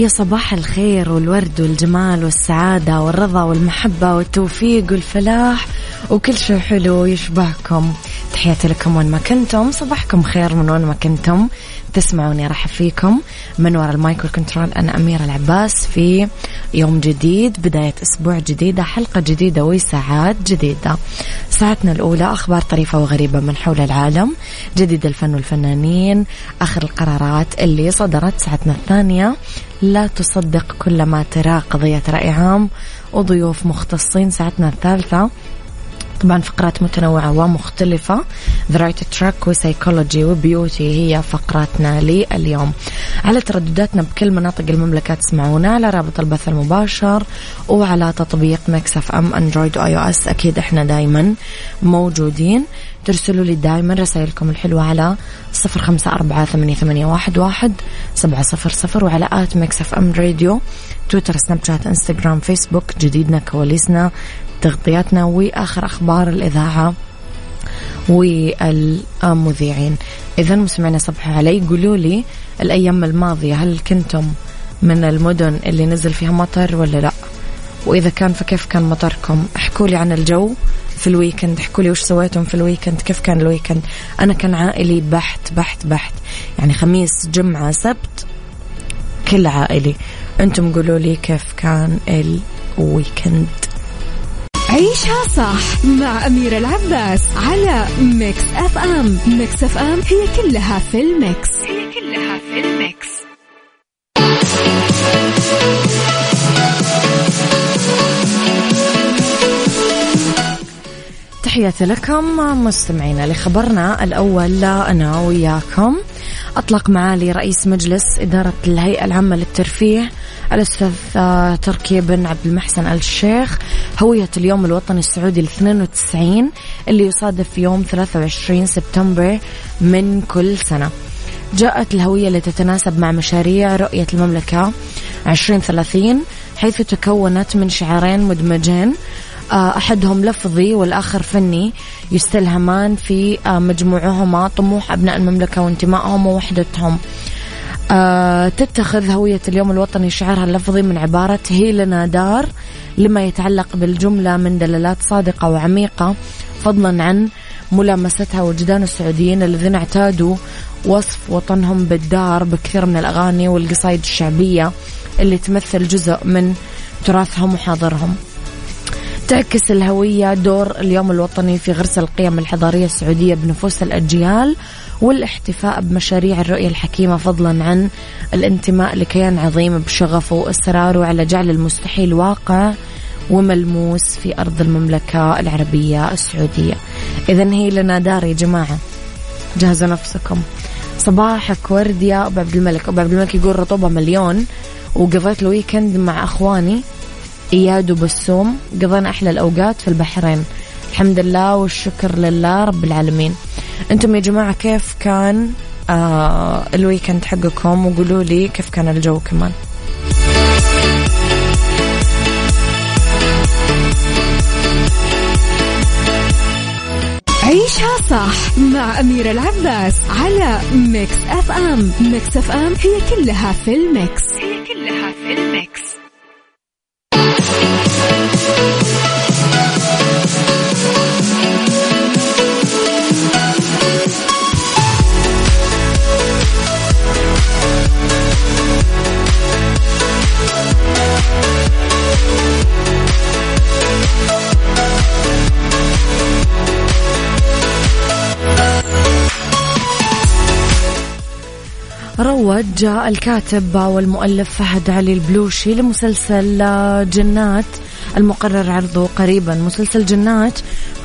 يا صباح الخير والورد والجمال والسعادة والرضا والمحبة والتوفيق والفلاح وكل شيء حلو يشبهكم. تحياتي لكم وين ما كنتم صباحكم خير من وين ما كنتم. تسمعوني أرحب فيكم من وراء ال mic وال control أنا أميرة العباس في يوم جديد بداية أسبوع جديدة حلقة جديدة وساعات جديدة. ساعتنا الأولى أخبار طريفة وغريبة من حول العالم جديد الفن والفنانين آخر القرارات اللي صدرت. ساعتنا الثانية لا تصدق كل ما تراه قضية رأي عام وضيوف مختصين. ساعتنا الثالثة طبعا فقرات متنوعة ومختلفة. The Right Track و psychology و beauty هي فقراتنا لليوم. على تردداتنا بكل مناطق المملكة تسمعونا على رابط البث المباشر وعلى تطبيق Mix FM Android و iOS. أكيد إحنا دايما موجودين. ترسلوا لي دائما رسائلكم الحلوة على صفر خمسة أربعة ثمانية, ثمانية واحد, واحد سبعة صفر صفر وعلى at Mix FM Radio تويتر سناب شات إنستغرام فيسبوك جديدنا كواليسنا تغطياتنا وآخر أخبار الإذاعة والمذيعين. إذا مستمعينا صبحوا علي قولوا لي الأيام الماضية هل كنتم من المدن اللي نزل فيها مطر ولا لا؟ وإذا كان فكيف كان مطركم؟ احكوا لي عن الجو في ال weekend احكوا لي وش سويتم في ال weekend كيف كان ال weekend؟ أنا كان عائلي بحت بحت بحت. يعني خميس جمعة سبت كل عائلي. أنتم قولوا لي كيف كان ال weekend. عيشها صح مع أميرة العباس على Mix FM. Mix FM هي كلها في ال mix. هي كلها في ال mix. تحياتي لكم مستمعينا لخبرنا الأول أنا وياكم. أطلق معالي رئيس مجلس إدارة الهيئة العامة للترفيه الأستاذ آه، تركي بن عبد المحسن الشيخ هوية اليوم الوطني السعودي ال 92 اللي يصادف يوم 23 سبتمبر من كل سنة. جاءت الهوية لتتناسب مع مشاريع رؤية المملكة 2030 حيث تكونت من شعارين مدمجين. آه، أحدهم لفظي والآخر فني. يستلهمان في آه، مجموعهما طموح أبناء المملكة وانتمائهم ووحدتهم. آه، تتخذ هوية اليوم الوطني شعارها اللفظي من عبارة هي لنا دار لما يتعلق بالجملة من دلالات صادقة وعميقة فضلا عن ملامستها وجدان السعوديين الذين اعتادوا وصف وطنهم بالدار بكثير من الأغاني والقصايد الشعبية اللي تمثل جزء من تراثهم وحاضرهم. تعكس الهوية دور اليوم الوطني في غرس القيم الحضارية السعودية بنفوس الأجيال والاحتفاء بمشاريع الرؤية الحكيمة فضلا عن الانتماء لكيان عظيم بشغفه وإصراره على جعل المستحيل واقع وملموس في أرض المملكة العربية السعودية. إذا هي لنا دار يا جماعة. جهزوا نفسكم. صباحك ورد يا أبو عبد الملك. أبو عبد الملك يقول رطوبة مليون. وقضيت ال weekend مع أخواني إياد وبسوم. قضينا أحلى الأوقات في البحرين. الحمد لله والشكر لله رب العالمين. أنتم يا جماعة كيف كان آه ال weekend حقكم؟ وقولوا لي كيف كان الجو كمان. عيشها صح مع أميرة العباس على Mix FM Mix FM هي كلها في ال mix. هي روج الكاتب والمؤلف فهد علي البلوشي لمسلسل جنات. المقرر عرضه قريبا. مسلسل جنات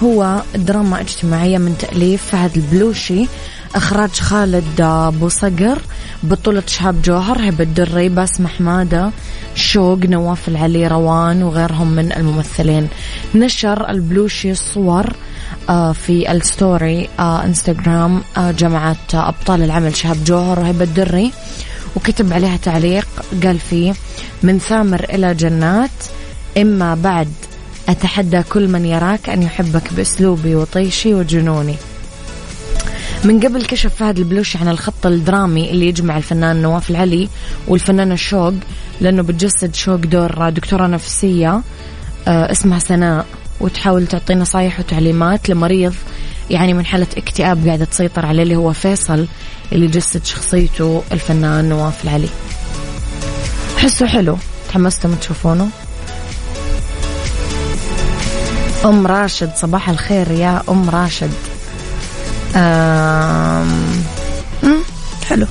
هو دراما اجتماعية من تأليف فهد البلوشي. إخراج خالد أبو صقر بطولة شهاب جوهر هبة الدري باسمة حمادة شوق نواف العلي روان وغيرهم من الممثلين. نشر البلوشي الصور آه، في ال story آه، إنستغرام آه، جمعت أبطال العمل شهاب جوهر وهبة الدري وكتب عليها تعليق قال فيه من ثامر إلى جنات إما بعد أتحدى كل من يراك أن يحبك بأسلوبي وطيشي وجنوني. من قبل كشف فهد البلوشي عن الخط الدرامي اللي يجمع الفنان نواف العلي والفنانة شوق لأنه بتجسد شوق دور دكتورة نفسية آه، اسمها سناء وتحاول تعطي نصايح وتعليمات لمريض يعني من حالة اكتئاب قاعدة تسيطر عليه اللي هو فيصل اللي جسد شخصيته الفنان نواف العلي. حسه حلو. تحمستم تشوفونه؟ أم راشد صباح الخير يا أم راشد. آم... حلو.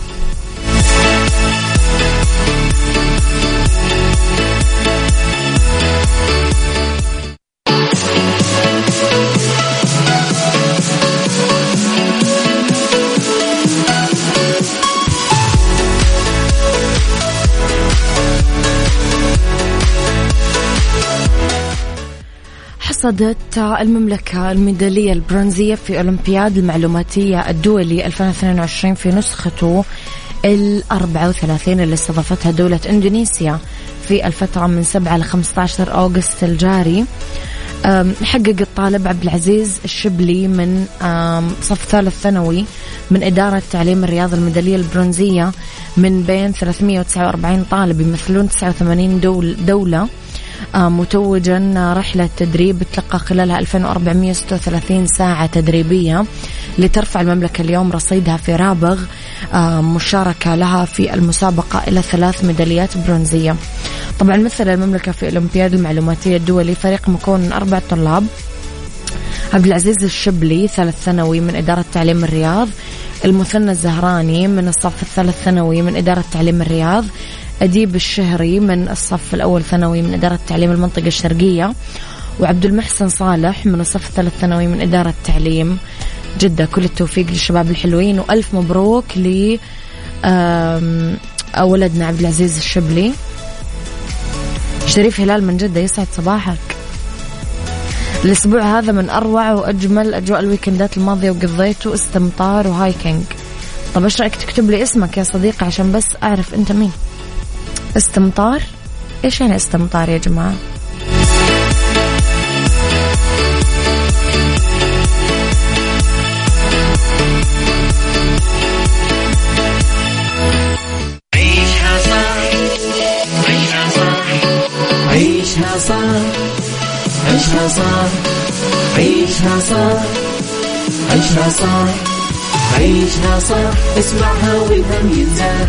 حصدت المملكة الميدالية البرونزية في أولمبياد المعلوماتية الدولي 2022 في نسخته ال 34 اللي استضافتها دولة إندونيسيا في الفترة من 7 ل 15 أوغست الجاري. حقق الطالب عبد العزيز الشبلي من صف ثالث ثانوي من إدارة تعليم الرياض الميدالية البرونزية من بين 349 طالب يمثلون 89 دول دولة. متوجا رحلة تدريب تلقى خلالها 2436 ساعة تدريبية لترفع المملكة اليوم رصيدها في رابغ آه، مشاركة لها في المسابقة إلى ثلاث ميداليات برونزية. طبعا مثل المملكة في الأولمبياد المعلوماتية الدولي فريق مكون من أربع طلاب. عبد العزيز الشبلي ثالث ثانوي من إدارة تعليم الرياض. المثنى الزهراني من الصف الثالث ثانوي من إدارة تعليم الرياض. أديب الشهري من الصف الأول ثانوي من إدارة تعليم المنطقة الشرقية وعبد المحسن صالح من الصف الثالث ثانوي من إدارة تعليم. جدة كل التوفيق للشباب الحلوين وألف مبروك ل ولدنا عبد العزيز الشبلي. شريف هلال من جدة يسعد صباحك. الأسبوع هذا من أروع وأجمل أجواء ال weekend ات الماضية وقضيته استمطار و hiking طب إيش رأيك تكتب لي اسمك يا صديقي عشان بس أعرف أنت مين؟ استمطار؟ إيش يعني استمطار يا جماعة؟ عيشها صح عيشها صح عيشها صح عيشها صح عيشها صح عيشها صح عيشها صح اسمعها والهم ينزاح.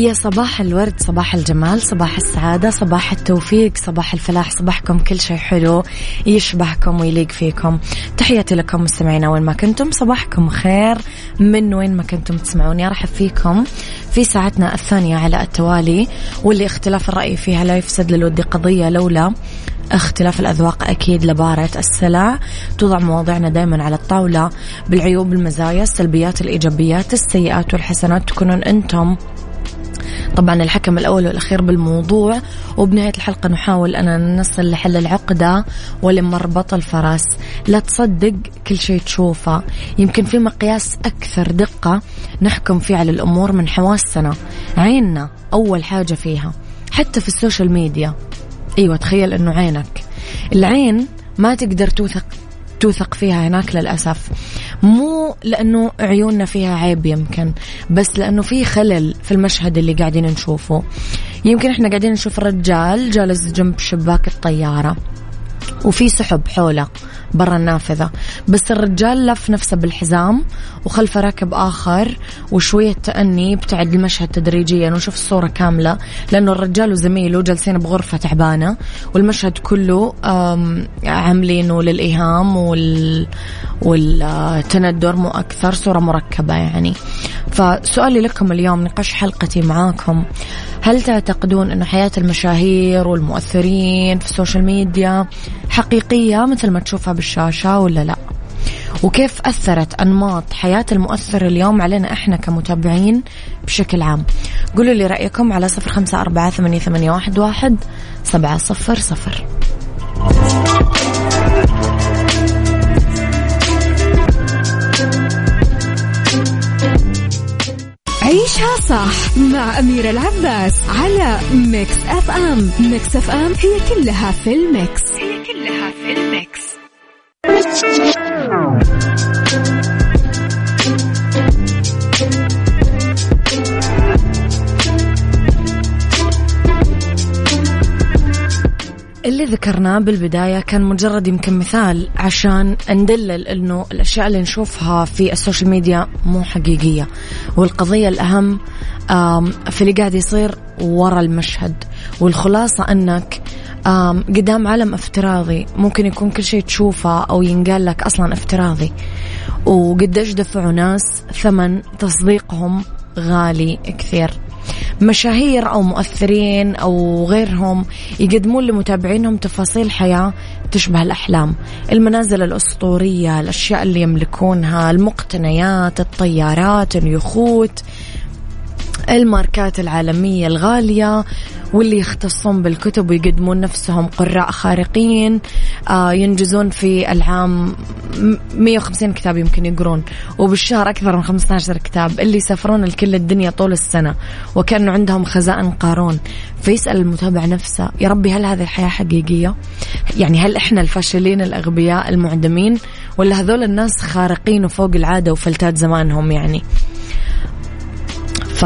يا صباح الورد صباح الجمال صباح السعادة صباح التوفيق صباح الفلاح صباحكم كل شيء حلو يشبهكم ويليق فيكم. تحياتي لكم مستمعينا وين ما كنتم صباحكم خير من وين ما كنتم تسمعوني. أرحب فيكم في ساعتنا الثانية على التوالي واللي اختلاف الرأي فيها لا يفسد للود قضية لولا اختلاف الأذواق أكيد لبارة السلع. توضع مواضيعنا دائما على الطاولة بالعيوب المزايا السلبيات الإيجابيات السيئات والحسنات تكونون أنتم طبعا الحكم الأول والأخير بالموضوع وبنهاية الحلقة نحاول أن نصل لحل العقدة ولمربط الفرس لا تصدق كل شيء تشوفه. يمكن في مقياس أكثر دقة نحكم فيه على الأمور من حواسنا عيننا أول حاجة فيها حتى في السوشيال ميديا. أيوة تخيل أنه عينك. العين ما تقدر توثق توثق فيها هناك للأسف. مو لأنه عيوننا فيها عيب يمكن بس لأنه في خلل في المشهد اللي قاعدين نشوفه. يمكن إحنا قاعدين نشوف الرجال جالس جنب شباك الطيارة وفي سحب حوله. برا النافذة. بس الرجال لف نفسه بالحزام وخلفه راكب آخر وشوية تأني يبتعد المشهد تدريجيا ونشوف الصورة كاملة لأنه الرجال وزميله جالسين بغرفة تعبانة والمشهد كله عاملينه للإيهام وال والتندر مو أكثر صورة مركبة يعني. فسؤالي لكم اليوم نقاش حلقتي معاكم. هل تعتقدون أن حياة المشاهير والمؤثرين في ال social media حقيقية مثل ما تشوفها بالشاشة ولا لا؟ وكيف أثرت أنماط حياة المؤثر اليوم علينا إحنا كمتابعين بشكل عام؟ قولوا لي رأيكم على صفر خمسة أربعة ثمانية واحد سبعة صفر صفر. عيشها صح مع أميرة العباس على Mix FM. Mix FM هي كلها في ال mix. ذكرناه بالبداية كان مجرد يمكن مثال عشان ندلل إنه الأشياء اللي نشوفها في ال social media مو حقيقية. والقضية الأهم في اللي قاعد يصير ورا المشهد. والخلاصة أنك قدام عالم افتراضي ممكن يكون كل شيء تشوفه أو ينقال لك أصلا افتراضي. وقديش دفعوا ناس ثمن تصديقهم غالي كثير. مشاهير أو مؤثرين أو غيرهم يقدمون لمتابعينهم تفاصيل حياة تشبه الأحلام. المنازل الأسطورية الأشياء اللي يملكونها المقتنيات الطيارات اليخوت الماركات العالمية الغالية واللي يختصون بالكتب ويقدمون نفسهم قراء خارقين آه ينجزون في العام 150 كتاب يمكن يقرون وبالشهر أكثر من 15 كتاب اللي يسافرون لكل الدنيا طول السنة وكانوا عندهم خزائن قارون. فيسأل المتابع نفسه يا ربي هل هذه الحياة حقيقية؟ يعني هل إحنا الفاشلين الأغبياء المعدمين ولا هذول الناس خارقين وفوق العادة وفلتات زمانهم يعني؟ ف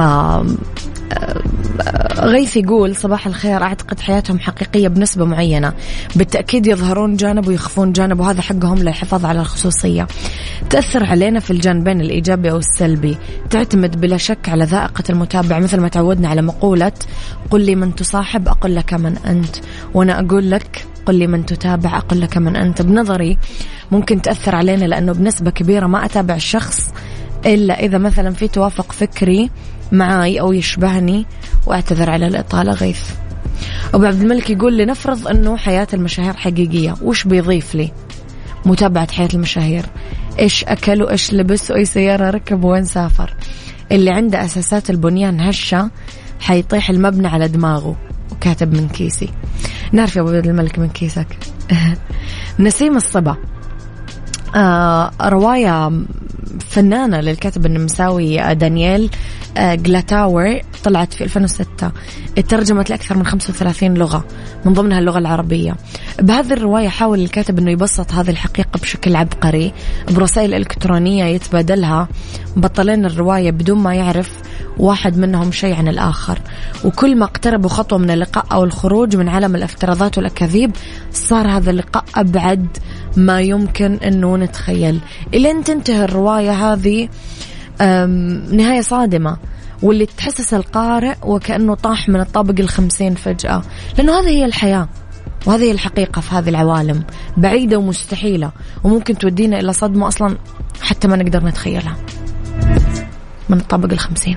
غيث يقول صباح الخير أعتقد حياتهم حقيقية بنسبة معينة. بالتأكيد يظهرون جانب ويخفون جانب وهذا حقهم للحفاظ على الخصوصية. تأثر علينا في الجانبين الإيجابي أو السلبي. تعتمد بلا شك على ذائقة المتابع مثل ما تعودنا على مقولة قل لي من تصاحب أقول لك من أنت. وأنا أقول لك قل لي من تتابع أقول لك من أنت. بنظري ممكن تأثر علينا لأنه بنسبة كبيرة ما أتابع الشخص إلا إذا مثلا في توافق فكري معاي أو يشبهني وأعتذر على الإطالة غيث. أبو عبد الملك يقول لنفرض أنه حياة المشاهير حقيقية وش بيضيف لي؟ متابعة حياة المشاهير. إيش أكل وإيش لبس وأي سيارة ركب وين سافر؟ اللي عنده أساسات البنيان هشة حيطيح المبنى على دماغه. وكاتب من كيسي. نعرف يا أبو عبد الملك من كيسك. نسيم الصبا. آه رواية فنانة للكاتب النمساوي دانييل آه، جلاتاور طلعت في 2006 ترجمت لأكثر من 35 لغة من ضمنها اللغة العربية. بهذه الرواية حاول الكاتب أنه يبسط هذه الحقيقة بشكل عبقري برسائل إلكترونية يتبادلها بطلين الرواية بدون ما يعرف واحد منهم شيء عن الآخر. وكل ما اقتربوا خطوة من اللقاء أو الخروج من عالم الافتراضات والأكاذيب صار هذا اللقاء أبعد ما يمكن أنه نتخيل. إلين تنتهي الرواية هذه نهاية صادمة واللي تحسس القارئ وكأنه طاح من الطابق الخمسين فجأة. لأنه هذه هي الحياة وهذه هي الحقيقة في هذه العوالم بعيدة ومستحيلة وممكن تودينا إلى صدمة أصلا حتى ما نقدر نتخيلها. من الطابق الخمسين.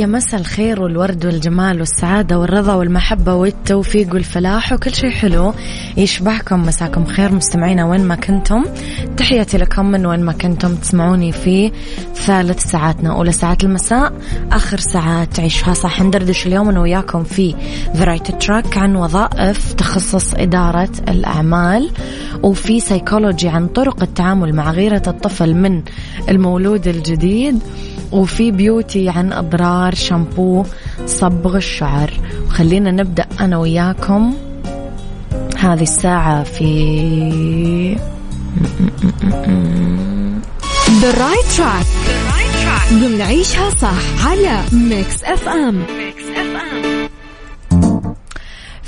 يا مساء الخير والورد والجمال والسعادة والرضا والمحبة والتوفيق والفلاح وكل شيء حلو. يشبهكم مساكم خير مستمعينا وين ما كنتم. تحياتي لكم من وين ما كنتم تسمعوني في ثالث ساعاتنا. أولى ساعات المساء آخر ساعات تعيشها صح. ندردش اليوم أنا وياكم في the right track عن وظائف تخصص إدارة الأعمال وفي سيكولوجي عن طرق التعامل مع غيرة الطفل من المولود الجديد. وفي beauty عن أضرار شامبو صبغ الشعر. وخلينا نبدأ أنا وياكم هذه الساعة في The right track. ضمن عيشها صح على Mix FM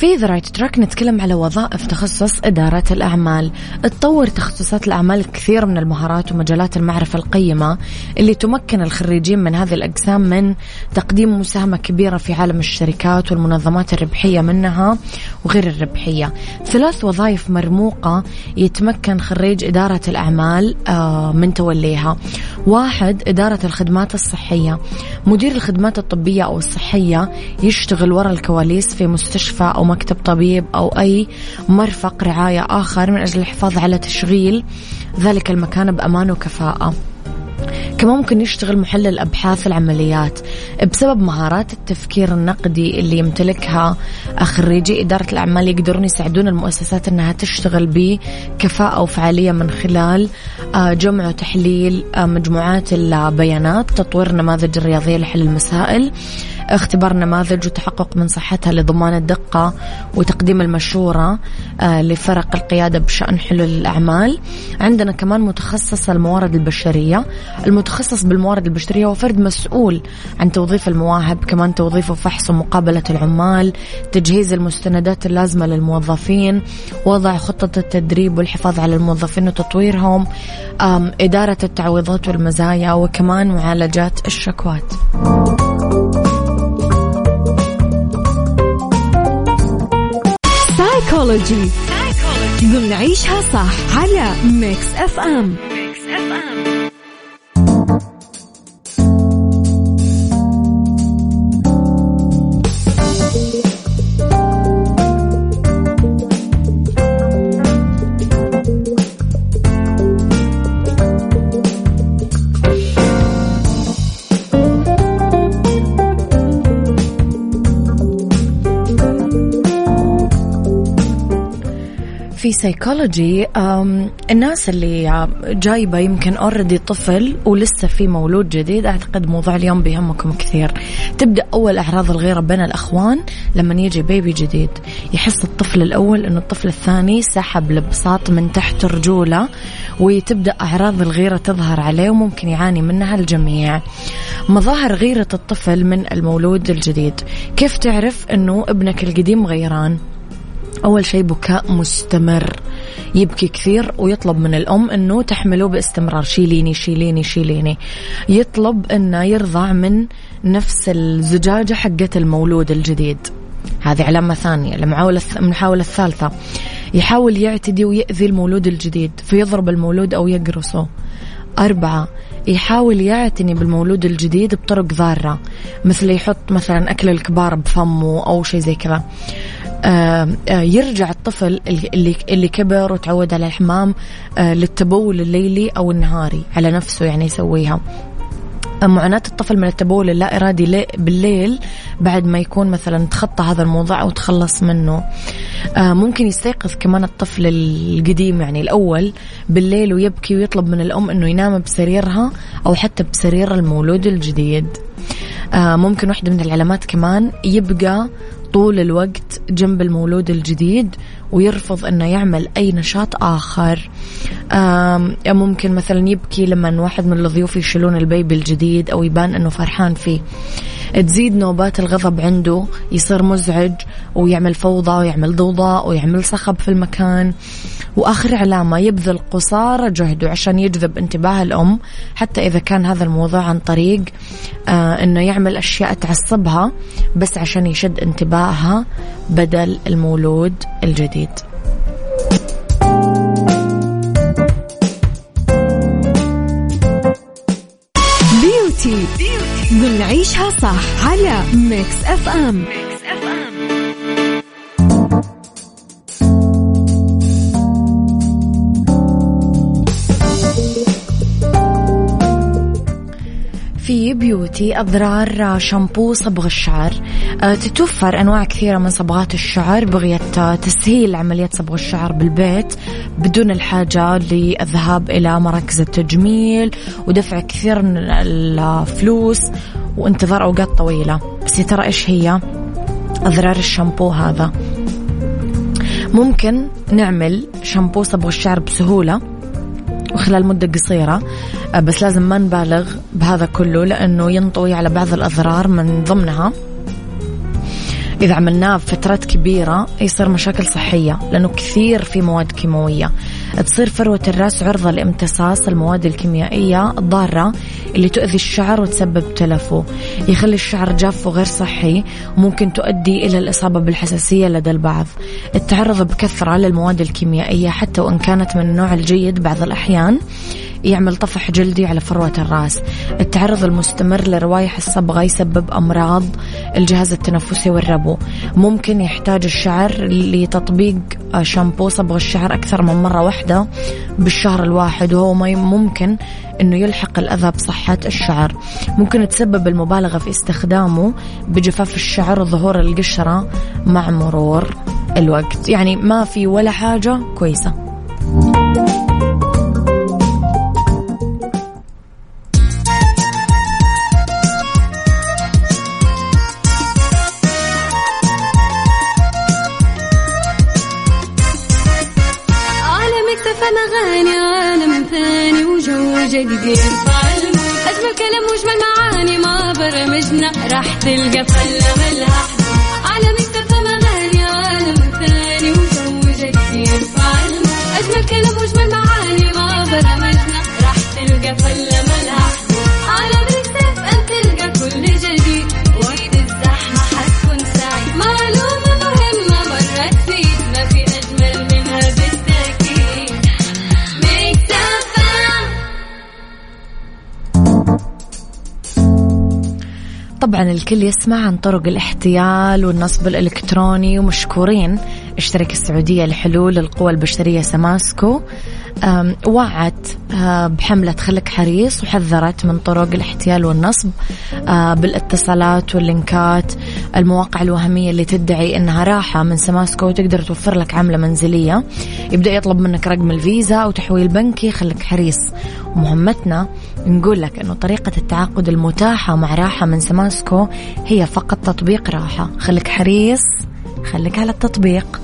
في the right track نتكلم على وظائف تخصص إدارة الأعمال. تطور تخصصات الأعمال كثير من المهارات ومجالات المعرفة القيمة اللي تمكن الخريجين من هذه الأقسام من تقديم مساهمة كبيرة في عالم الشركات والمنظمات الربحية منها وغير الربحية. ثلاث وظائف مرموقة يتمكن خريج إدارة الأعمال آه، من توليها. واحد إدارة الخدمات الصحية. مدير الخدمات الطبية أو الصحية يشتغل وراء الكواليس في مستشفى أو مكتب طبيب أو أي مرفق رعاية آخر من أجل الحفاظ على تشغيل ذلك المكان بأمان وكفاءة. كمان ممكن يشتغل محلل أبحاث العمليات بسبب مهارات التفكير النقدي اللي يمتلكها خريجي إدارة الأعمال يقدرون يساعدون المؤسسات أنها تشتغل بكفاءة وفعالية من خلال آه، جمع وتحليل آه، مجموعات البيانات تطوير نماذج الرياضية لحل المسائل اختبار نماذج وتحقق من صحتها لضمان الدقة وتقديم المشورة آه، لفرق القيادة بشأن حلول الأعمال. عندنا كمان متخصص الموارد البشرية. المتخصص بالموارد البشرية هو فرد مسؤول عن توظيف المواهب كمان توظيف وفحص ومقابلة العمال تجهيز المستندات اللازمة للموظفين وضع خطة التدريب والحفاظ على الموظفين وتطويرهم إدارة التعويضات والمزايا وكمان معالجات الشكوات. سايكولوجي ضمن عيشها صح على ميكس أف أم سيكولوجي الناس اللي جايبة يمكن already طفل ولسه في مولود جديد أعتقد موضوع اليوم بيهمكم كثير. تبدأ أول أعراض الغيرة بين الأخوان لما يجي baby جديد. يحس الطفل الأول إنه الطفل الثاني سحب البساط من تحت رجوله وتبدأ أعراض الغيرة تظهر عليه وممكن يعاني منها الجميع. مظاهر غيرة الطفل من المولود الجديد. كيف تعرف إنه ابنك القديم غيران؟ أول شيء بكاء مستمر. يبكي كثير ويطلب من الأم أنه تحمله باستمرار. شيليني شيليني شيليني. يطلب أنه يرضع من نفس الزجاجة حقة المولود الجديد. هذه علامة ثانية. المحاولة الثالثة. يحاول يعتدي ويأذي المولود الجديد. فيضرب المولود أو يقرصه. أربعة يحاول يعتني بالمولود الجديد بطرق ضارة. مثل يحط مثلا أكل الكبار بفمه أو شيء زي كذا. يرجع الطفل اللي اللي كبر وتعود على الحمام آه، للتبول الليلي أو النهاري على نفسه يعني يسويها. معاناة الطفل من التبول اللا إرادي بالليل بعد ما يكون مثلا تخطى هذا الموضوع أو تخلص منه. آه، ممكن يستيقظ كمان الطفل القديم يعني الأول بالليل ويبكي ويطلب من الأم أنه ينام بسريرها أو حتى بسرير المولود الجديد. آه، ممكن واحدة من العلامات كمان يبقى طول الوقت جنب المولود الجديد ويرفض إنه يعمل أي نشاط آخر. ممكن مثلا يبكي لما واحد من الضيوف يشيلون البيبي الجديد أو يبان إنه فرحان فيه. تزيد نوبات الغضب عنده يصير مزعج ويعمل فوضى ويعمل ضوضاء ويعمل صخب في المكان. وآخر علامة يبذل قصارى جهده عشان يجذب انتباه الأم حتى إذا كان هذا الموضوع عن طريق آه إنه يعمل أشياء تعصبها بس عشان يشد انتباهها بدل المولود الجديد. beauty بنعيشها صح على Mix FM Mix بيوتي أضرار شامبو صبغ الشعر. أه، تتوفر أنواع كثيرة من صبغات الشعر بغية تسهيل عملية صبغ الشعر بالبيت بدون الحاجة للذهاب إلى مراكز التجميل ودفع كثير من الفلوس وانتظار أوقات طويلة. بس ترى إيش هي أضرار الشامبو هذا؟ ممكن نعمل شامبو صبغ الشعر بسهولة. وخلال مدة قصيرة. آه، بس لازم ما نبالغ بهذا كله لأنه ينطوي على بعض الأضرار من ضمنها. إذا عملناه بفترات كبيرة يصير مشاكل صحية لأنه كثير في مواد كيماوية. تصير فروة الرأس عرضة لامتصاص المواد الكيميائية الضارة اللي تؤذي الشعر وتسبب تلفه يخلي الشعر جاف وغير صحي وممكن تؤدي إلى الإصابة بالحساسية لدى البعض. التعرض بكثرة للمواد الكيميائية حتى وإن كانت من النوع الجيد بعض الأحيان. يعمل طفح جلدي على فروة الراس. التعرض المستمر لروائح الصبغة يسبب أمراض الجهاز التنفسي والربو. ممكن يحتاج الشعر لتطبيق شامبو صبغ الشعر أكثر من مرة واحدة بالشهر الواحد وهو ممكن أنه يلحق الأذى بصحة الشعر. ممكن تسبب المبالغة في استخدامه بجفاف الشعر وظهور القشرة مع مرور الوقت. يعني ما في ولا حاجة كويسة. طبعا الكل يسمع عن طرق الاحتيال والنصب الإلكتروني ومشكورين. اشترك السعودية لحلول القوى البشرية سماسكو. وعت آه، بحملة خلك حريص وحذرت من طرق الاحتيال والنصب آه، بالاتصالات واللينكات المواقع الوهمية اللي تدعي إنها راحة من سماسكو وتقدر توفر لك عملة منزلية. يبدأ يطلب منك رقم الفيزا أو تحويل بنكي خليك حريص. ومهمتنا نقول لك إنه طريقة التعاقد المتاحة مع راحة من سماسكو هي فقط تطبيق راحة. خليك حريص خليك على التطبيق.